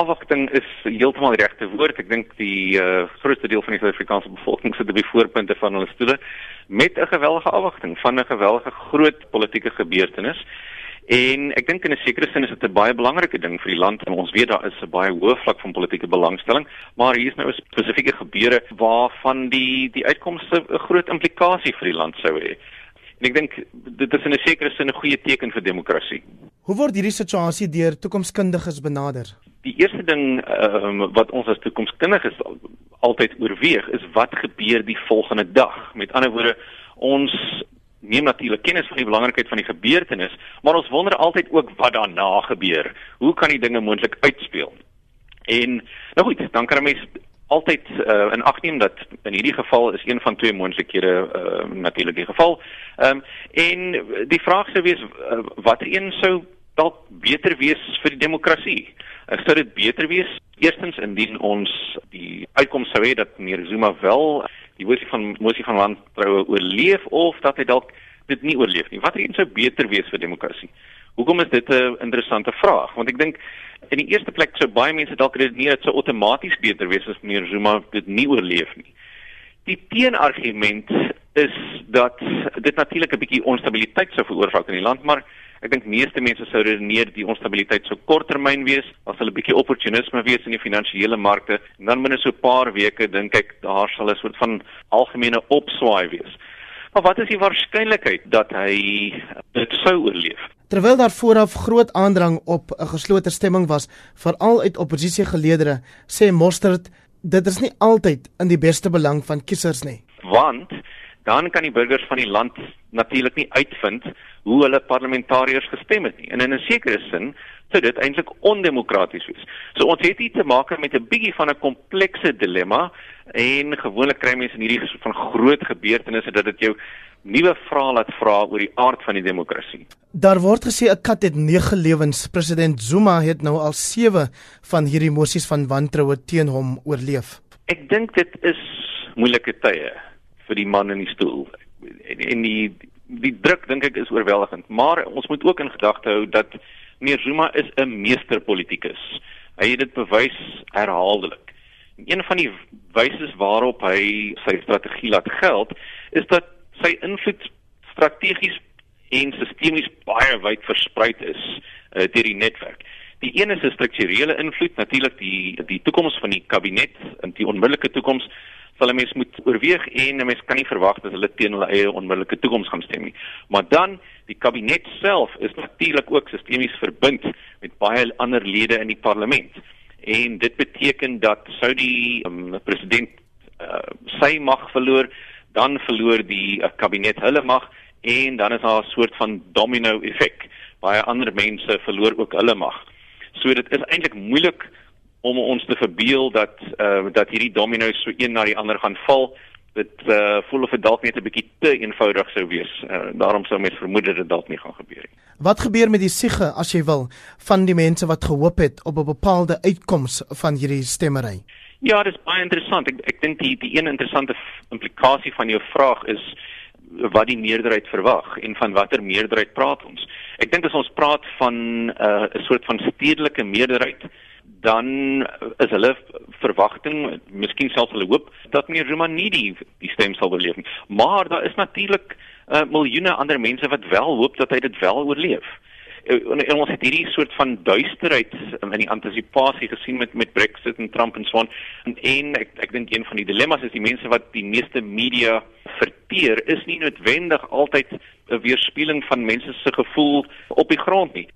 afwagting is heeltemal die regte woord. Ek dink die uh, grootste deel van die Suid-Afrikaanse bevolking sit op die voorpunte van hulle stoele met 'n geweldige afwagting van 'n geweldige groot politieke gebeurtenis. En ek dink in 'n sekere sin is dit 'n baie belangrike ding vir die land en ons weet daar is 'n baie hoë vlak van politieke belangstelling, maar hier is nou 'n spesifieke gebeure waarvan die die uitkomste 'n groot implikasie vir die land sou hê. En ek dink dit is in 'n sekere sin 'n goeie teken vir demokrasie. Hoe word hierdie situasie deur toekomskundiges benader? Die eerste ding um, wat ons as toekomskundiges altyd oorweeg is wat gebeur die volgende dag. Met ander woorde, ons neem natuurlik kennis van die belangrikheid van die gebeurtenis, maar ons wonder altyd ook wat daarna gebeur. Hoe kan die dinge moontlik uitspeel? En nou goed, dan kan 'n mens altyd uh, in ag neem dat in hierdie geval is een van twee moontlikhede uh, natuurlik die geval. Ehm um, en die vraag sou wees uh, watter een sou dalk beter wees vir die demokrasie? Uh, sou dit beter wees eerstens indien ons die uitkoms sou hê dat meneer Zuma wel die mosie van mosie van wantroue oorleef of dat hy dalk dit nie oorleef nie. Watter een sou beter wees vir demokrasie? Hoekom is dit 'n interessante vraag? Want ek dink in die eerste plek sou baie mense dalk redeneer dit sou outomaties beter wees as meneer Zuma dit nie oorleef nie. Die teenargument is dat dit natuurlik 'n bietjie onstabiliteit sou veroorsaak in die land, maar ek dink meeste mense sou redeneer die onstabiliteit sou korttermyn wees, as hulle 'n bietjie opportunisme wees in die finansiële markte en dan binne so 'n paar weke dink ek daar sal 'n soort van algemene opswaai wees. Maar wat is die waarskynlikheid dat hy dit sou oorleef? Terwyl daar vooraf groot aandrang op 'n geslote stemming was, veral uit oppositiegeleedere, sê Mostert dit is nie altyd in die beste belang van kiesers nie. Want dan kan die burgers van die land natuurlik nie uitvind hoe hulle parlementariërs gestem het nie. En in 'n sekere sin sou dit eintlik ondemokraties wees. So ons het hier te maak met 'n bietjie van 'n komplekse dilemma en gewoonlik kry mense in hierdie van groot gebeurtenisse dat dit jou nuwe vrae laat vra oor die aard van die demokrasie. Daar word gesê 'n kat het 9 lewens. President Zuma het nou al 7 van hierdie mosies van wantroue teen hom oorleef. Ek dink dit is moeilike tye vir die man in die stoel. En, en die die druk dink ek is oorweldigend, maar ons moet ook in gedagte hou dat meneer Zuma is 'n meesterpolitikus. Hy het dit bewys herhaaldelik. Een van die wyse waarop hy sy strategie laat geld, is dat sy invloed strategies en sistemies baie wyd versprei is uh, deur die netwerk. Een is 'n strukturele invloed, natuurlik die die toekoms van die kabinet in die onmiddellike toekoms sal 'n mens moet oorweeg en 'n mens kan nie verwag dat hulle teen hulle eie onmiddellike toekoms gaan stem nie. Maar dan die kabinet self is natuurlik ook sistemies verbind met baie ander lede in die parlement. En dit beteken dat sou die um, president uh, sy mag verloor, dan verloor die uh, kabinet hulle mag en dan is daar 'n soort van domino effek. Baie ander mense verloor ook hulle mag. So dit is eintlik moeilik om ons te verbeel dat uh, dat hierdie domino's so een na die ander gaan val. Dit uh, voel of dit dalk net 'n bietjie te eenvoudig sou wees. Uh, daarom sou mense vermoed dat dit dalk nie gaan gebeur nie. Wat gebeur met die siege as jy wil van die mense wat gehoop het op 'n bepaalde uitkoms van hierdie stemmery? Ja, dit is baie interessant. Ek ek dink die die een interessante implikasie van jou vraag is wat die meerderheid verwag en van watter meerderheid praat ons. Ek dink as ons praat van 'n uh, soort van stedelike meerderheid dan is hulle verwagting, miskien selfs hulle hoop dat meneer Zuma nie die die stem sal oorleef nie. Maar daar is natuurlik uh, miljoene ander mense wat wel hoop dat hy dit wel oorleef. Eh, en, en ons het hierdie soort van duisterheid in die antisipasie gesien met met Brexit en Trump en so aan. En, en ek ek dink een van die dilemma's is die mense wat die meeste media verteer is nie noodwendig altyd 'n weerspieëling van mense se gevoel op die grond nie.